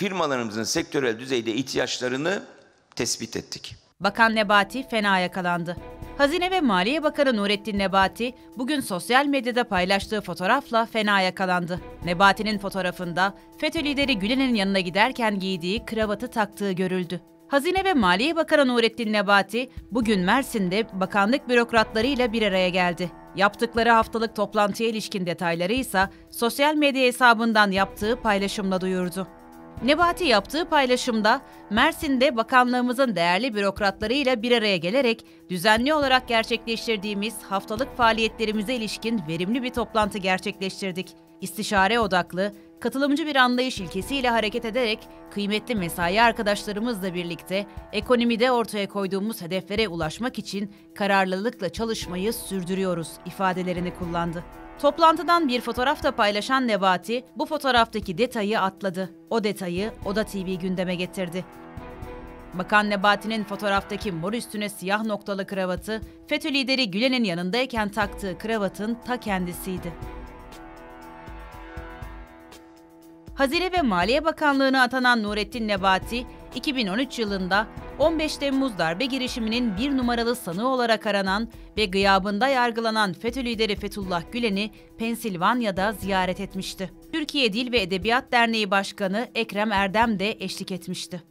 firmalarımızın sektörel düzeyde ihtiyaçlarını tespit ettik. Bakan Nebati fena yakalandı. Hazine ve Maliye Bakanı Nurettin Nebati bugün sosyal medyada paylaştığı fotoğrafla fena yakalandı. Nebati'nin fotoğrafında FETÖ lideri Gülen'in yanına giderken giydiği kravatı taktığı görüldü. Hazine ve Maliye Bakanı Nurettin Nebati bugün Mersin'de bakanlık bürokratlarıyla bir araya geldi. Yaptıkları haftalık toplantıya ilişkin detayları ise sosyal medya hesabından yaptığı paylaşımla duyurdu. Nebati yaptığı paylaşımda Mersin'de bakanlığımızın değerli bürokratlarıyla bir araya gelerek düzenli olarak gerçekleştirdiğimiz haftalık faaliyetlerimize ilişkin verimli bir toplantı gerçekleştirdik. İstişare odaklı, katılımcı bir anlayış ilkesiyle hareket ederek kıymetli mesai arkadaşlarımızla birlikte ekonomide ortaya koyduğumuz hedeflere ulaşmak için kararlılıkla çalışmayı sürdürüyoruz ifadelerini kullandı. Toplantıdan bir fotoğraf da paylaşan Nebati bu fotoğraftaki detayı atladı. O detayı Oda TV gündeme getirdi. Bakan Nebati'nin fotoğraftaki mor üstüne siyah noktalı kravatı, FETÖ lideri Gülen'in yanındayken taktığı kravatın ta kendisiydi. Hazine ve Maliye Bakanlığı'na atanan Nurettin Nebati, 2013 yılında 15 Temmuz darbe girişiminin bir numaralı sanığı olarak aranan ve gıyabında yargılanan FETÖ lideri Fethullah Gülen'i Pensilvanya'da ziyaret etmişti. Türkiye Dil ve Edebiyat Derneği Başkanı Ekrem Erdem de eşlik etmişti.